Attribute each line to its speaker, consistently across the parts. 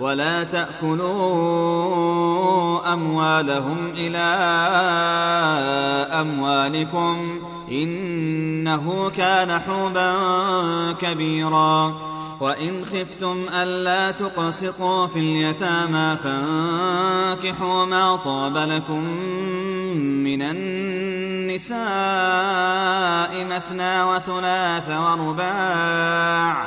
Speaker 1: ولا تأكلوا أموالهم إلى أموالكم إنه كان حوبا كبيرا وإن خفتم ألا تقسطوا في اليتامى فانكحوا ما طاب لكم من النساء مثنى وثلاث ورباع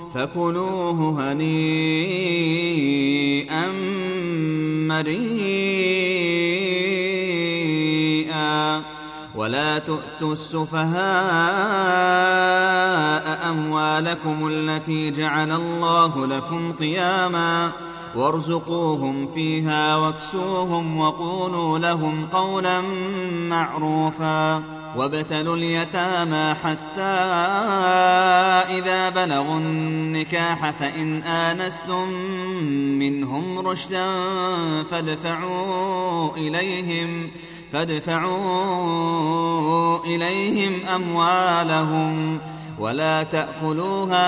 Speaker 1: فكلوه هنيئا مريئا ولا تؤتوا السفهاء أموالكم التي جعل الله لكم قياماً وارزقوهم فيها واكسوهم وقولوا لهم قولا معروفا وابتلوا اليتامى حتى إذا بلغوا النكاح فإن آنستم منهم رشدا فادفعوا إليهم فادفعوا إليهم أموالهم ۖ ولا تأكلوها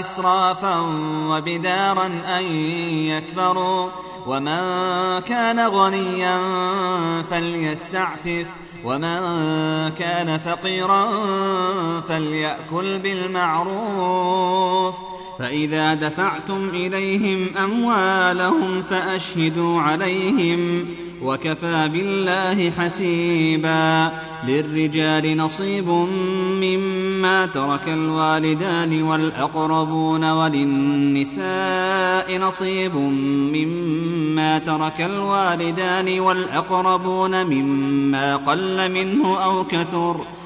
Speaker 1: إسرافا وبدارا أن يكبروا ومن كان غنيا فليستعفف ومن كان فقيرا فليأكل بالمعروف فإذا دفعتم إليهم أموالهم فأشهدوا عليهم وكفى بالله حسيبا للرجال نصيب مما ترك الوالدان والأقربون وللنساء نصيب مما ترك الوالدان والأقربون مما قل منه أو كثر ۖ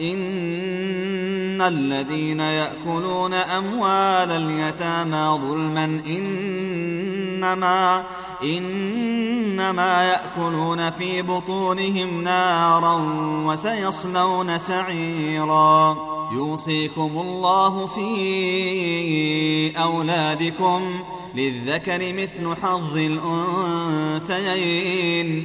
Speaker 1: إن الذين يأكلون أموال اليتامى ظلما إنما إنما يأكلون في بطونهم نارا وسيصلون سعيرا يوصيكم الله في أولادكم للذكر مثل حظ الأنثيين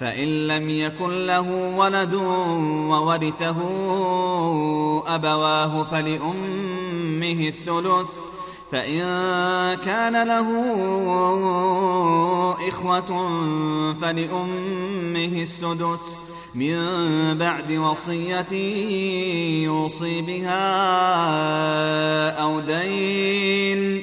Speaker 1: فإن لم يكن له ولد وورثه أبواه فلأمه الثلث فإن كان له إخوة فلأمه السدس من بعد وصية يوصي بها أو دين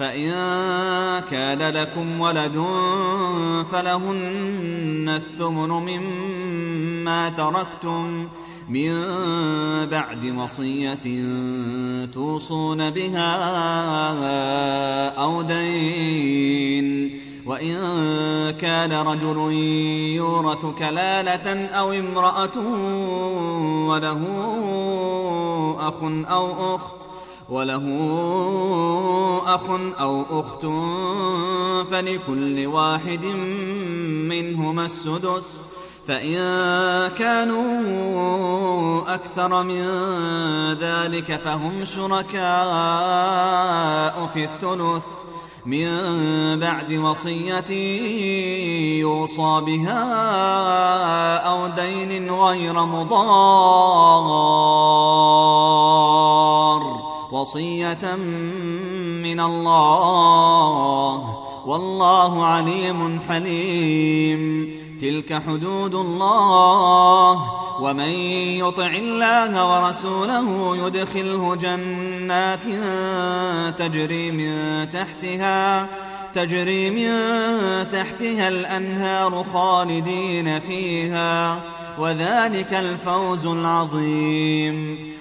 Speaker 1: فإن كان لكم ولد فلهن الثمن مما تركتم من بعد وصية توصون بها أو دين وإن كان رجل يورث كلالة أو امرأة وله أخ أو أخت وله أخ أو أخت فلكل واحد منهما السدس فإن كانوا أكثر من ذلك فهم شركاء في الثلث من بعد وصية يوصى بها أو دين غير مضار وصية من الله والله عليم حليم تلك حدود الله ومن يطع الله ورسوله يدخله جنات تجري من تحتها تجري من تحتها الأنهار خالدين فيها وذلك الفوز العظيم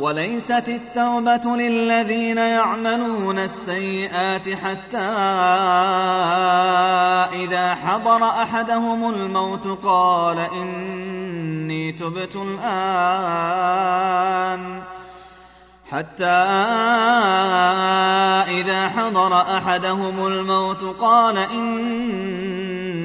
Speaker 1: وليست التوبة للذين يعملون السيئات حتى إذا حضر أحدهم الموت قال إني تبت الآن حتى إذا حضر أحدهم الموت قال إني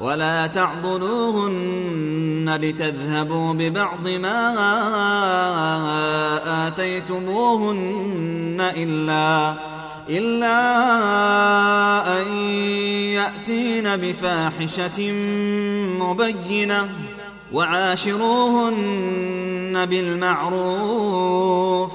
Speaker 1: ولا تعضلوهن لتذهبوا ببعض ما آتيتموهن إلا إلا أن يأتين بفاحشة مبينة وعاشروهن بالمعروف ۖ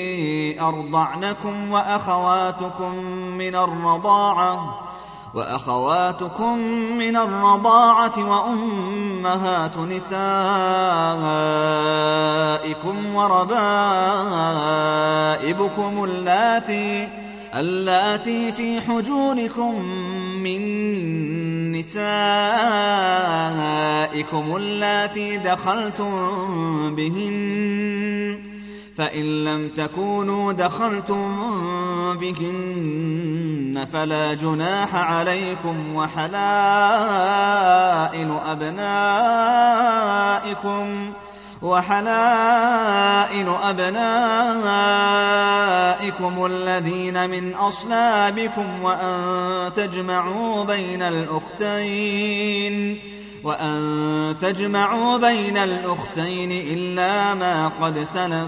Speaker 1: أرضعنكم وأخواتكم من الرضاعة وأخواتكم من الرضاعة وأمهات نسائكم وربائبكم اللاتي اللاتي في حجوركم من نسائكم اللاتي دخلتم بهن فإن لم تكونوا دخلتم بهن فلا جناح عليكم وحلائل أبنائكم وحلائل أبنائكم الذين من أصلابكم وأن تجمعوا بين الأختين وأن تجمعوا بين الأختين إلا ما قد سلف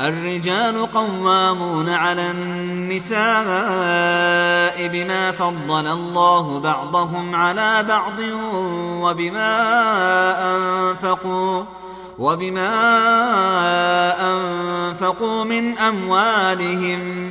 Speaker 1: الرجال قوامون على النساء بما فضل الله بعضهم على بعض وبما أنفقوا وبما أنفقوا من أموالهم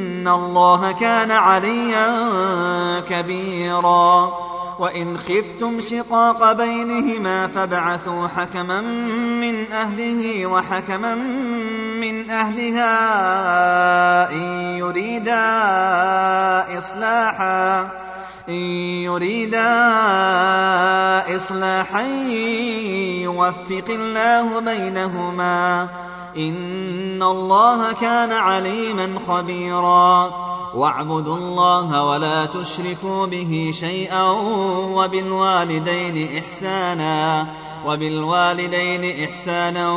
Speaker 1: إن الله كان عليا كبيرا وإن خفتم شقاق بينهما فابعثوا حكما من أهله وحكما من أهلها إن يريدا إصلاحا إن يريدا إصلاحا يوفق الله بينهما إن الله كان عليما خبيرا واعبدوا الله ولا تشركوا به شيئا وبالوالدين إحسانا وبالوالدين إحسانا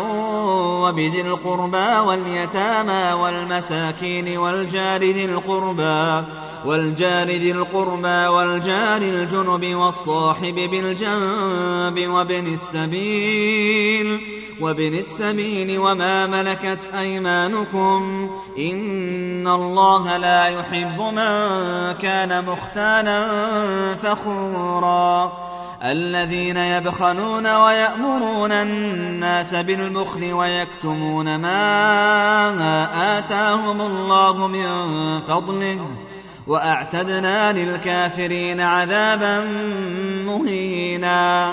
Speaker 1: وبذي القربى واليتامى والمساكين والجار ذي القربى والجار ذي القربى والجار الجنب والصاحب بالجنب وابن السبيل وابن السبيل وما ملكت أيمانكم إن الله لا يحب من كان مختالا فخورا الذين يبخلون ويأمرون الناس بالبخل ويكتمون ما آتاهم الله من فضله وأعتدنا للكافرين عذابا مهينا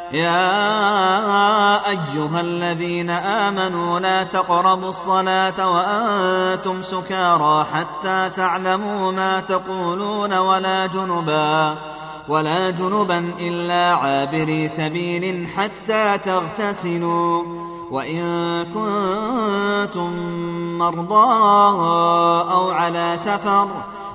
Speaker 1: يا أيها الذين آمنوا لا تقربوا الصلاة وأنتم سكارى حتى تعلموا ما تقولون ولا جنبا ولا جنبا إلا عابري سبيل حتى تغتسلوا وإن كنتم مرضى أو على سفر ۖ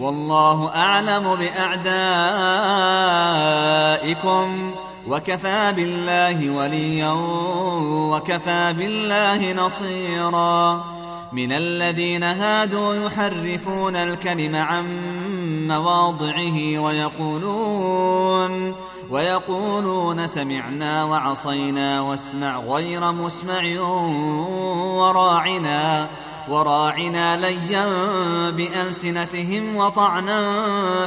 Speaker 1: والله أعلم بأعدائكم وكفى بالله وليا وكفى بالله نصيرا من الذين هادوا يحرفون الكلم عن مواضعه ويقولون ويقولون سمعنا وعصينا واسمع غير مسمع وراعنا وراعنا ليا بألسنتهم وطعنا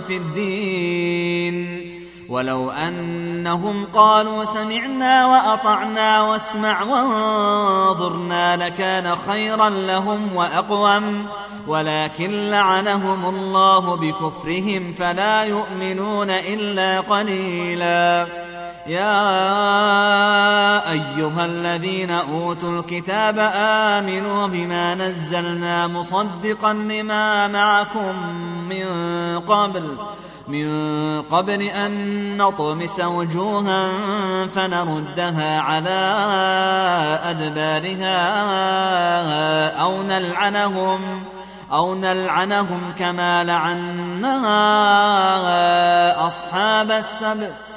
Speaker 1: في الدين ولو أنهم قالوا سمعنا وأطعنا واسمع وانظرنا لكان خيرا لهم وأقوم ولكن لعنهم الله بكفرهم فلا يؤمنون إلا قليلاً يا ايها الذين اوتوا الكتاب امنوا بما نزلنا مصدقا لما معكم من قبل من قبل ان نطمس وجوها فنردها على ادبارها او نلعنهم أو نلعنهم كما لعنا أصحاب السبت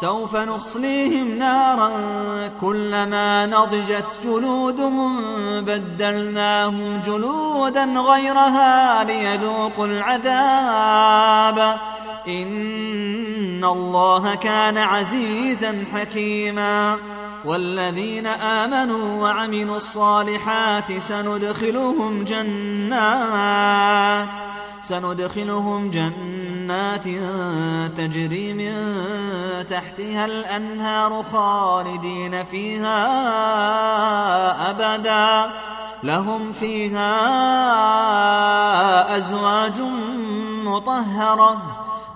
Speaker 1: سوف نصليهم نارا كلما نضجت جلودهم بدلناهم جلودا غيرها ليذوقوا العذاب إن الله كان عزيزا حكيما والذين آمنوا وعملوا الصالحات سندخلهم جنات سندخلهم جنات تجري من تحت تحتها الأنهار خالدين فيها أبدا لهم فيها أزواج مطهرة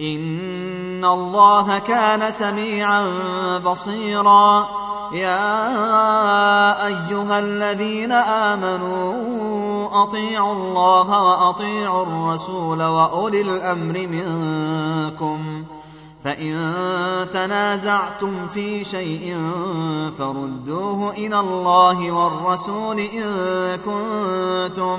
Speaker 1: ان الله كان سميعا بصيرا يا ايها الذين امنوا اطيعوا الله واطيعوا الرسول واولي الامر منكم فان تنازعتم في شيء فردوه الى الله والرسول ان كنتم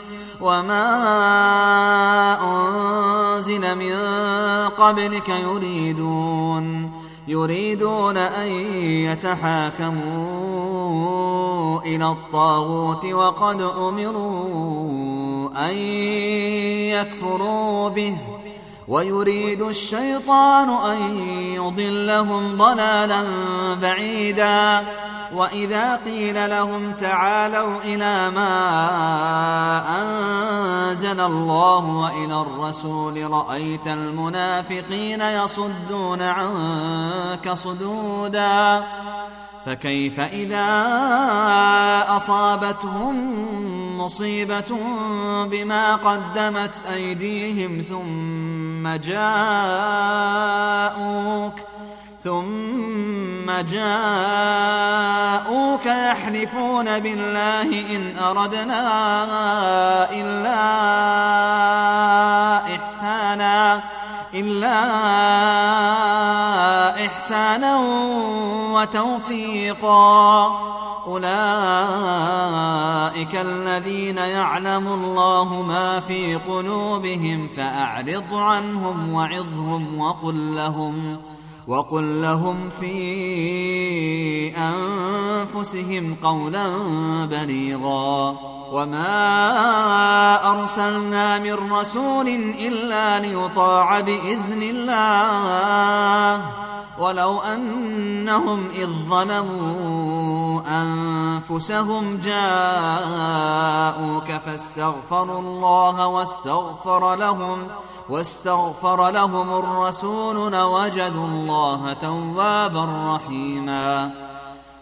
Speaker 1: وما أنزل من قبلك يريدون يريدون أن يتحاكموا إلى الطاغوت وقد أمروا أن يكفروا به ويريد الشيطان أن يضلهم ضلالا بعيدا وإذا قيل لهم تعالوا إلى ما أنزل الله وإلى الرسول رأيت المنافقين يصدون عنك صدودا فكيف إذا أصابتهم مصيبة بما قدمت أيديهم ثم ثم جاءوك ثم جاءوك يحلفون بالله إن أردنا إلا إحسانا إلا إحسانا وتوفيقا أولئك الذين يعلم الله ما في قلوبهم فأعرض عنهم وعظهم وقل لهم ۖ وقل لهم في أنفسهم قولا بليغا وما أرسلنا من رسول إلا ليطاع بإذن الله ولو أنهم إذ ظلموا أنفسهم جاءوك فاستغفروا الله واستغفر لهم واستغفر لهم الرسول لوجدوا الله توابا رحيماً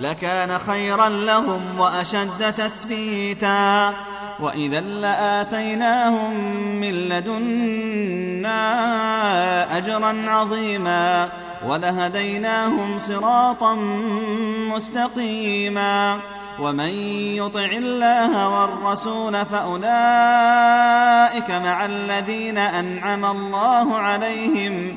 Speaker 1: لكان خيرا لهم واشد تثبيتا واذا لاتيناهم من لدنا اجرا عظيما ولهديناهم صراطا مستقيما ومن يطع الله والرسول فاولئك مع الذين انعم الله عليهم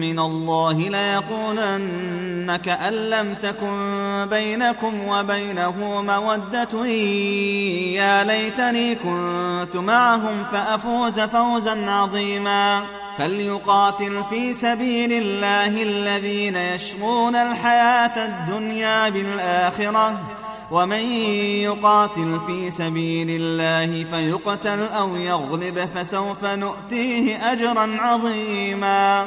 Speaker 1: من الله ليقولن كأن لم تكن بينكم وبينه مودة يا ليتني كنت معهم فأفوز فوزا عظيما فليقاتل في سبيل الله الذين يشغون الحياة الدنيا بالآخرة ومن يقاتل في سبيل الله فيقتل أو يغلب فسوف نؤتيه أجرا عظيما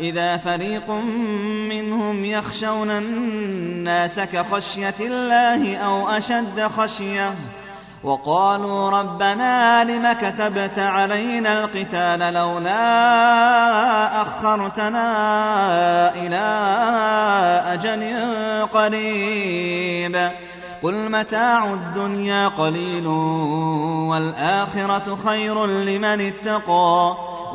Speaker 1: إذا فريق منهم يخشون الناس كخشية الله أو أشد خشية وقالوا ربنا لم كتبت علينا القتال لولا أخرتنا إلى أجل قريب قل متاع الدنيا قليل والآخرة خير لمن اتقى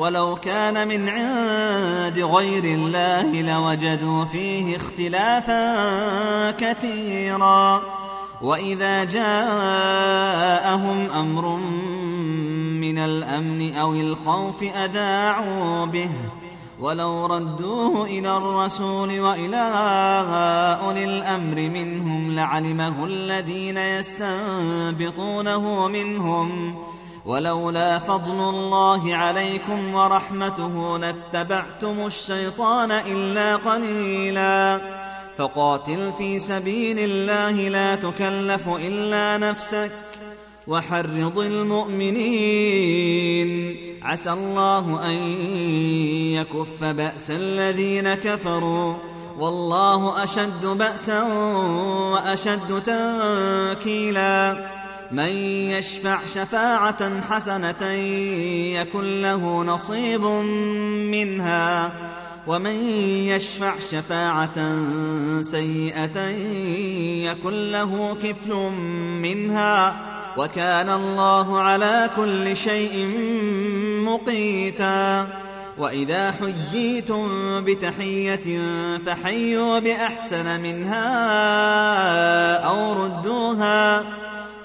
Speaker 1: ولو كان من عند غير الله لوجدوا فيه اختلافا كثيرا وإذا جاءهم أمر من الأمن أو الخوف أذاعوا به ولو ردوه إلى الرسول وإلى أولي الأمر منهم لعلمه الذين يستنبطونه منهم ۖ ولولا فضل الله عليكم ورحمته لاتبعتم الشيطان إلا قليلا فقاتل في سبيل الله لا تكلف إلا نفسك وحرض المؤمنين عسى الله أن يكف بأس الذين كفروا والله أشد بأسا وأشد تنكيلاً من يشفع شفاعة حسنة يكن له نصيب منها ومن يشفع شفاعة سيئة يكن له كفل منها وكان الله على كل شيء مقيتا وإذا حييتم بتحية فحيوا بأحسن منها أو ردوها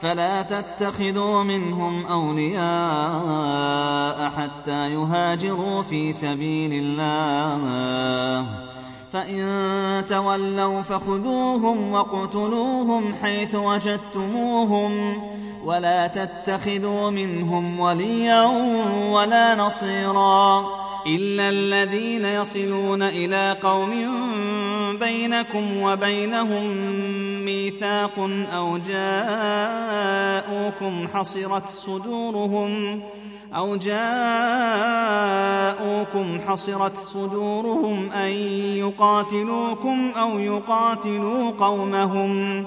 Speaker 1: فلا تتخذوا منهم أولياء حتى يهاجروا في سبيل الله فإن تولوا فخذوهم وقتلوهم حيث وجدتموهم ولا تتخذوا منهم وليا ولا نصيرا إلا الذين يصلون إلى قوم بينكم وبينهم ميثاق أو جاءوكم حصرت صدورهم أو جاءوكم حصرت صدورهم أن يقاتلوكم أو يقاتلوا قومهم ۖ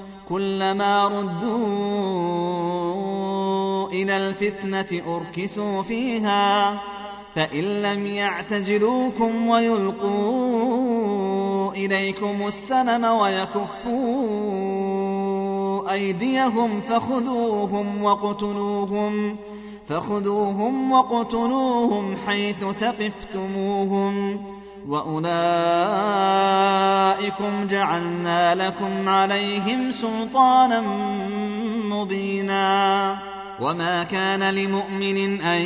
Speaker 1: كلما ردوا إلى الفتنة أركسوا فيها فإن لم يعتزلوكم ويلقوا إليكم السلم ويكفوا أيديهم فخذوهم وقتلوهم فخذوهم وقتلوهم حيث ثقفتموهم واولئكم جعلنا لكم عليهم سلطانا مبينا وما كان لمؤمن ان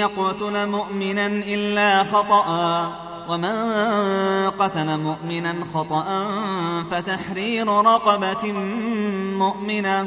Speaker 1: يقتل مؤمنا الا خطأ ومن قتل مؤمنا خطأ فتحرير رقبه مؤمنه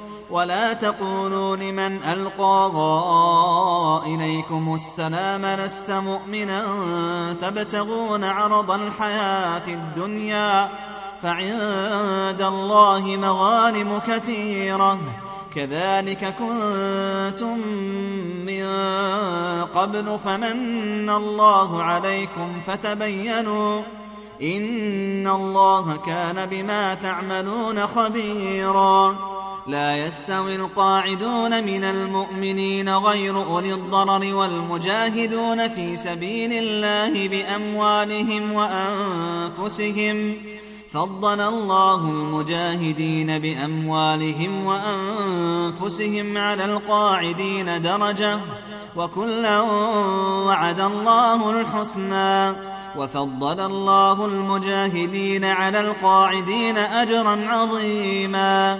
Speaker 1: ولا تقولوا لمن ألقى إليكم السلام لست مؤمنا تبتغون عرض الحياة الدنيا فعند الله مغانم كثيرة كذلك كنتم من قبل فمن الله عليكم فتبينوا إن الله كان بما تعملون خبيراً لا يستوي القاعدون من المؤمنين غير أولي الضرر والمجاهدون في سبيل الله بأموالهم وأنفسهم فضل الله المجاهدين بأموالهم وأنفسهم على القاعدين درجة وكلا وعد الله الحسنى وفضل الله المجاهدين على القاعدين أجرا عظيما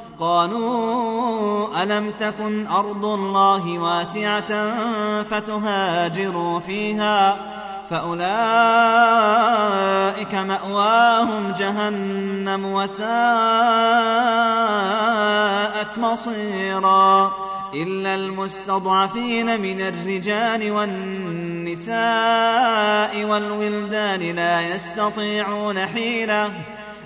Speaker 1: قالوا ألم تكن أرض الله واسعة فتهاجروا فيها فأولئك مأواهم جهنم وساءت مصيرا إلا المستضعفين من الرجال والنساء والولدان لا يستطيعون حيله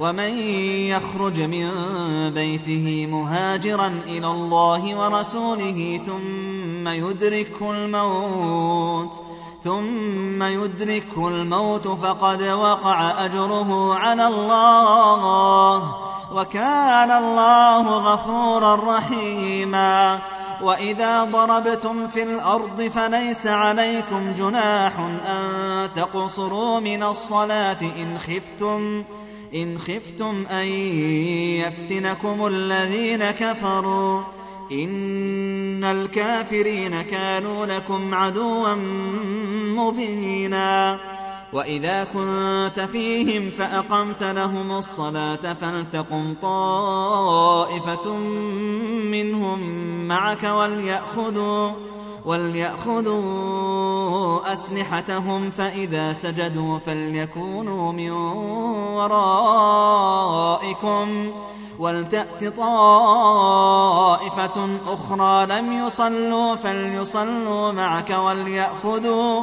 Speaker 1: ومن يخرج من بيته مهاجرا إلى الله ورسوله ثم يدركه الموت ثم يدركه الموت فقد وقع أجره على الله وكان الله غفورا رحيما وإذا ضربتم في الأرض فليس عليكم جناح أن تقصروا من الصلاة إن خفتم إن خفتم أن يفتنكم الذين كفروا إن الكافرين كانوا لكم عدوا مبينا وإذا كنت فيهم فأقمت لهم الصلاة فلتقم طائفة منهم معك وليأخذوا وليأخذوا أسلحتهم فإذا سجدوا فليكونوا من ورائكم ولتأت طائفة أخرى لم يصلوا فليصلوا معك وليأخذوا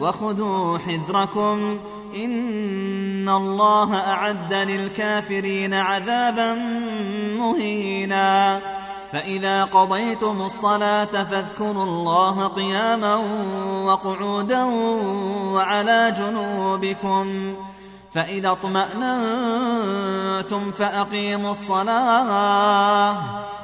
Speaker 1: وخذوا حذركم إن الله أعد للكافرين عذابا مهينا فإذا قضيتم الصلاة فاذكروا الله قياما وقعودا وعلى جنوبكم فإذا اطمأننتم فأقيموا الصلاة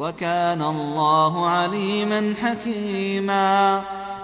Speaker 1: وكان الله عليما حكيما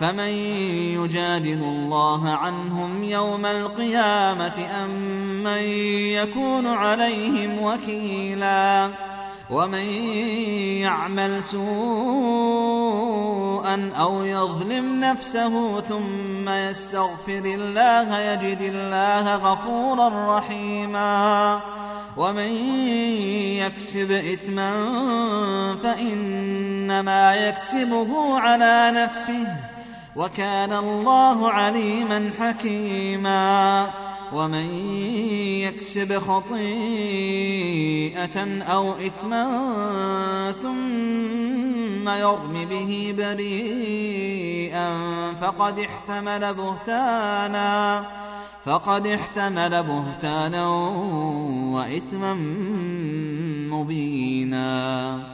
Speaker 1: فمن يجادل الله عنهم يوم القيامة أم من يكون عليهم وكيلا ومن يعمل سوءا أو يظلم نفسه ثم يستغفر الله يجد الله غفورا رحيما ومن يكسب إثما فإنما يكسبه على نفسه وكان الله عليما حكيما ومن يكسب خطيئه او اثما ثم يرم به بريئا فقد احتمل بهتانا فقد احتمل بهتانا واثما مبينا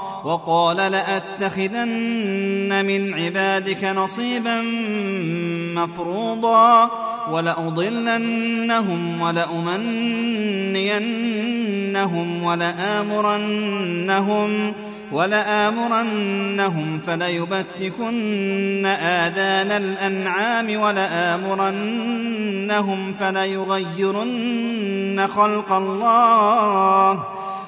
Speaker 1: وقال لأتخذن من عبادك نصيبا مفروضا ولأضلنهم ولأمنينهم ولآمرنهم ولآمرنهم فليبتكن آذان الأنعام ولآمرنهم فليغيرن خلق الله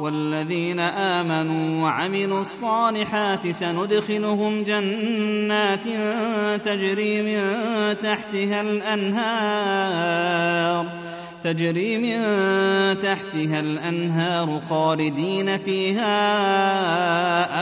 Speaker 1: والذين آمنوا وعملوا الصالحات سندخلهم جنات تجري من تحتها الأنهار تجري من تحتها الأنهار خالدين فيها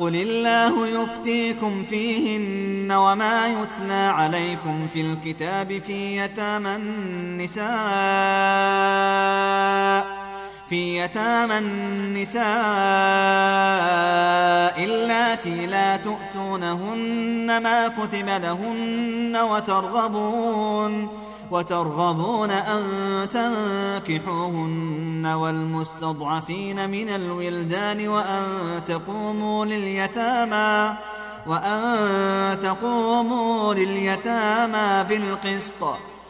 Speaker 1: قل الله يفتيكم فيهن وما يتلى عليكم في الكتاب في يتامى النساء في يتامى النساء اللاتي لا تؤتونهن ما كتب لهن وترغبون وترغبون أن تنكحوهن والمستضعفين من الولدان وأن تقوموا لليتامى وأن تقوموا لليتامى بالقسط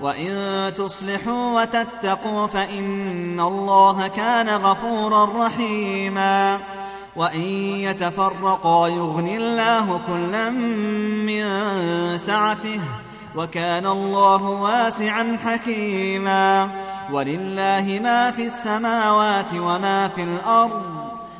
Speaker 1: وإن تصلحوا وتتقوا فإن الله كان غفورا رحيما وإن يتفرقا يغني الله كلا من سعته وكان الله واسعا حكيما ولله ما في السماوات وما في الأرض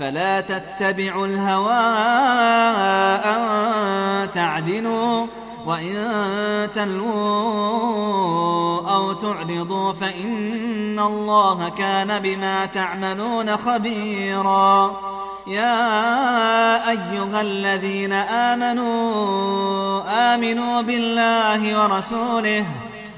Speaker 1: فلا تتبعوا الهوى أن تعدلوا وإن تلووا أو تعرضوا فإن الله كان بما تعملون خبيرا يا أيها الذين آمنوا آمنوا بالله ورسوله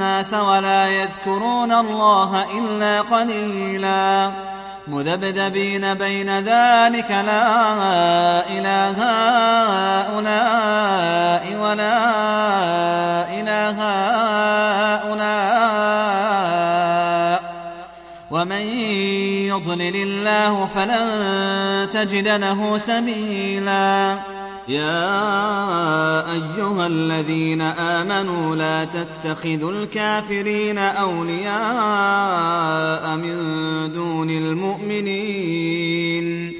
Speaker 1: الناس ولا يذكرون الله إلا قليلا مذبذبين بين ذلك لا إله هؤلاء ولا إله هؤلاء ومن يضلل الله فلن تجد له سبيلاً يا أيها الذين آمنوا لا تتخذوا الكافرين أولياء من دون المؤمنين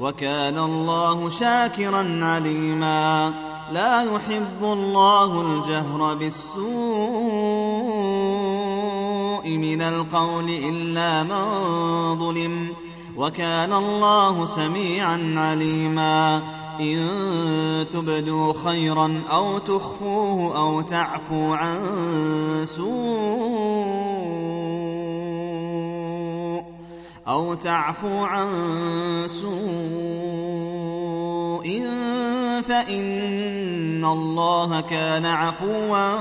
Speaker 1: وكان الله شاكرا عليما لا يحب الله الجهر بالسوء من القول إلا من ظلم وكان الله سميعا عليما إن تبدوا خيرا أو تخفوه أو تعفو عن سوء أو تعفو عن سوء فإن الله كان عفوا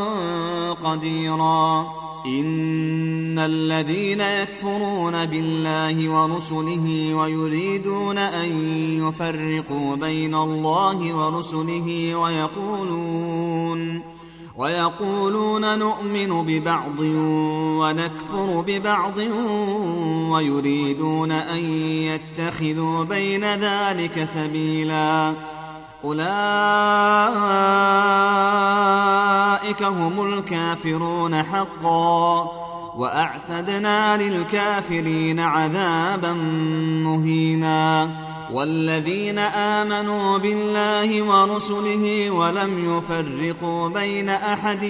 Speaker 1: قديرا إن الذين يكفرون بالله ورسله ويريدون أن يفرقوا بين الله ورسله ويقولون ويقولون نؤمن ببعض ونكفر ببعض ويريدون ان يتخذوا بين ذلك سبيلا اولئك هم الكافرون حقا واعتدنا للكافرين عذابا مهينا والذين امنوا بالله ورسله ولم يفرقوا بين احد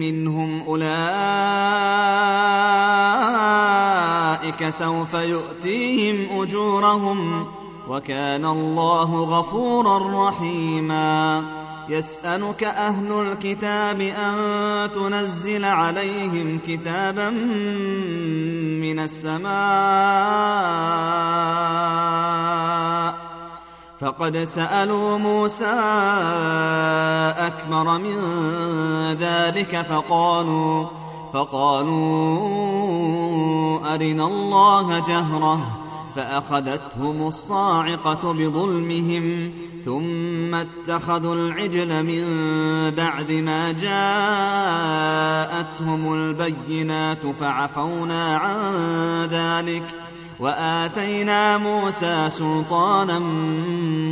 Speaker 1: منهم اولئك سوف يؤتيهم اجورهم وكان الله غفورا رحيما يسألك أهل الكتاب أن تنزل عليهم كتابا من السماء فقد سألوا موسى أكبر من ذلك فقالوا فقالوا أرنا الله جهره فأخذتهم الصاعقة بظلمهم ثم اتخذوا العجل من بعد ما جاءتهم البينات فعفونا عن ذلك وآتينا موسى سلطانا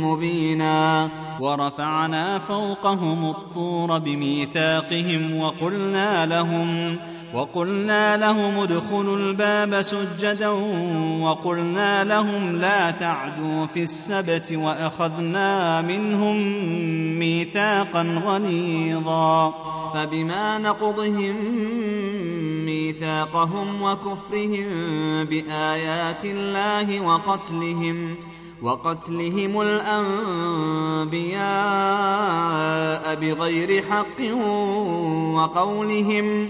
Speaker 1: مبينا ورفعنا فوقهم الطور بميثاقهم وقلنا لهم ۖ وقلنا لهم ادخلوا الباب سجدا وقلنا لهم لا تعدوا في السبت واخذنا منهم ميثاقا غليظا فبما نقضهم ميثاقهم وكفرهم بايات الله وقتلهم وقتلهم الانبياء بغير حق وقولهم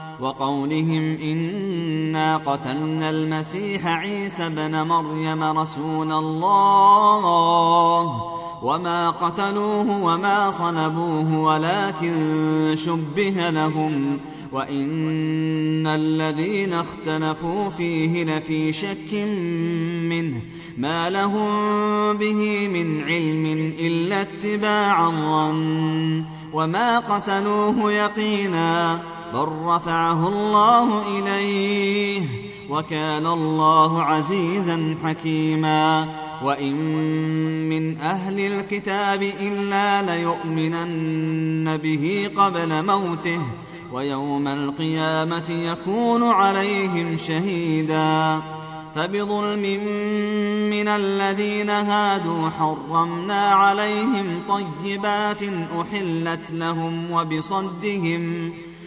Speaker 1: وقولهم إنا قتلنا المسيح عيسى بن مريم رسول الله وما قتلوه وما صلبوه ولكن شبه لهم وإن الذين اختلفوا فيه لفي شك منه ما لهم به من علم إلا اتباع الظن وما قتلوه يقيناً بل رفعه الله إليه وكان الله عزيزا حكيما وإن من أهل الكتاب إلا ليؤمنن به قبل موته ويوم القيامة يكون عليهم شهيدا فبظلم من الذين هادوا حرمنا عليهم طيبات أحلت لهم وبصدهم ۖ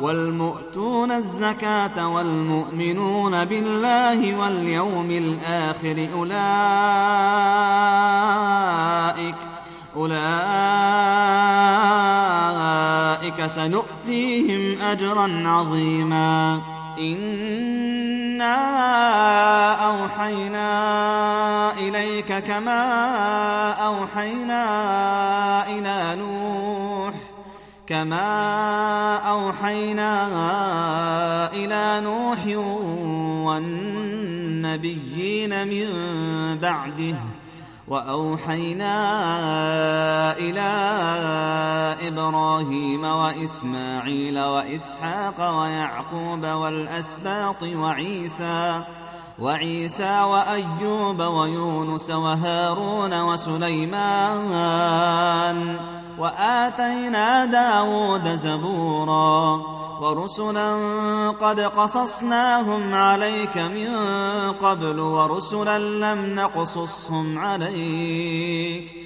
Speaker 1: والمؤتون الزكاة والمؤمنون بالله واليوم الآخر أولئك أولئك سنؤتيهم أجرا عظيما إنا أوحينا إليك كما أوحينا إلى نوح كما أوحينا إلى نوح والنبيين من بعده وأوحينا إلى إبراهيم وإسماعيل وإسحاق ويعقوب والأسباط وعيسى وعيسى وعيسى وأيوب ويونس وهارون وسليمان وآتينا داود زبورا ورسلا قد قصصناهم عليك من قبل ورسلا لم نقصصهم عليك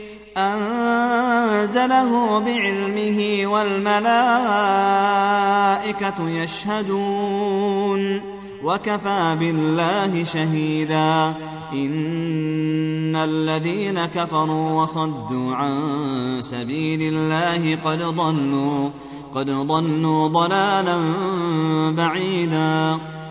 Speaker 1: أنزله بعلمه والملائكة يشهدون وكفى بالله شهيدا إن الذين كفروا وصدوا عن سبيل الله قد ضلوا قد ضلوا ضلالا بعيدا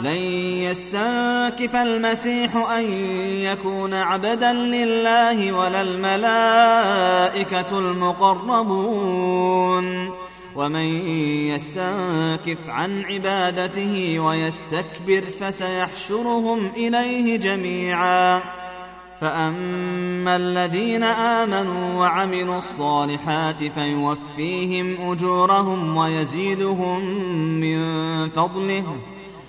Speaker 1: لن يستنكف المسيح أن يكون عبدا لله ولا الملائكة المقربون ومن يستنكف عن عبادته ويستكبر فسيحشرهم إليه جميعا فأما الذين آمنوا وعملوا الصالحات فيوفيهم أجورهم ويزيدهم من فضلهم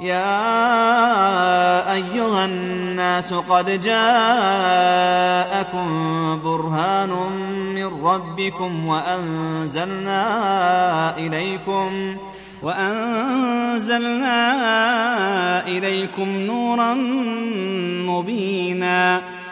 Speaker 1: يا ايها الناس قد جاءكم برهان من ربكم وانزلنا اليكم وانزلنا اليكم نورا مبينا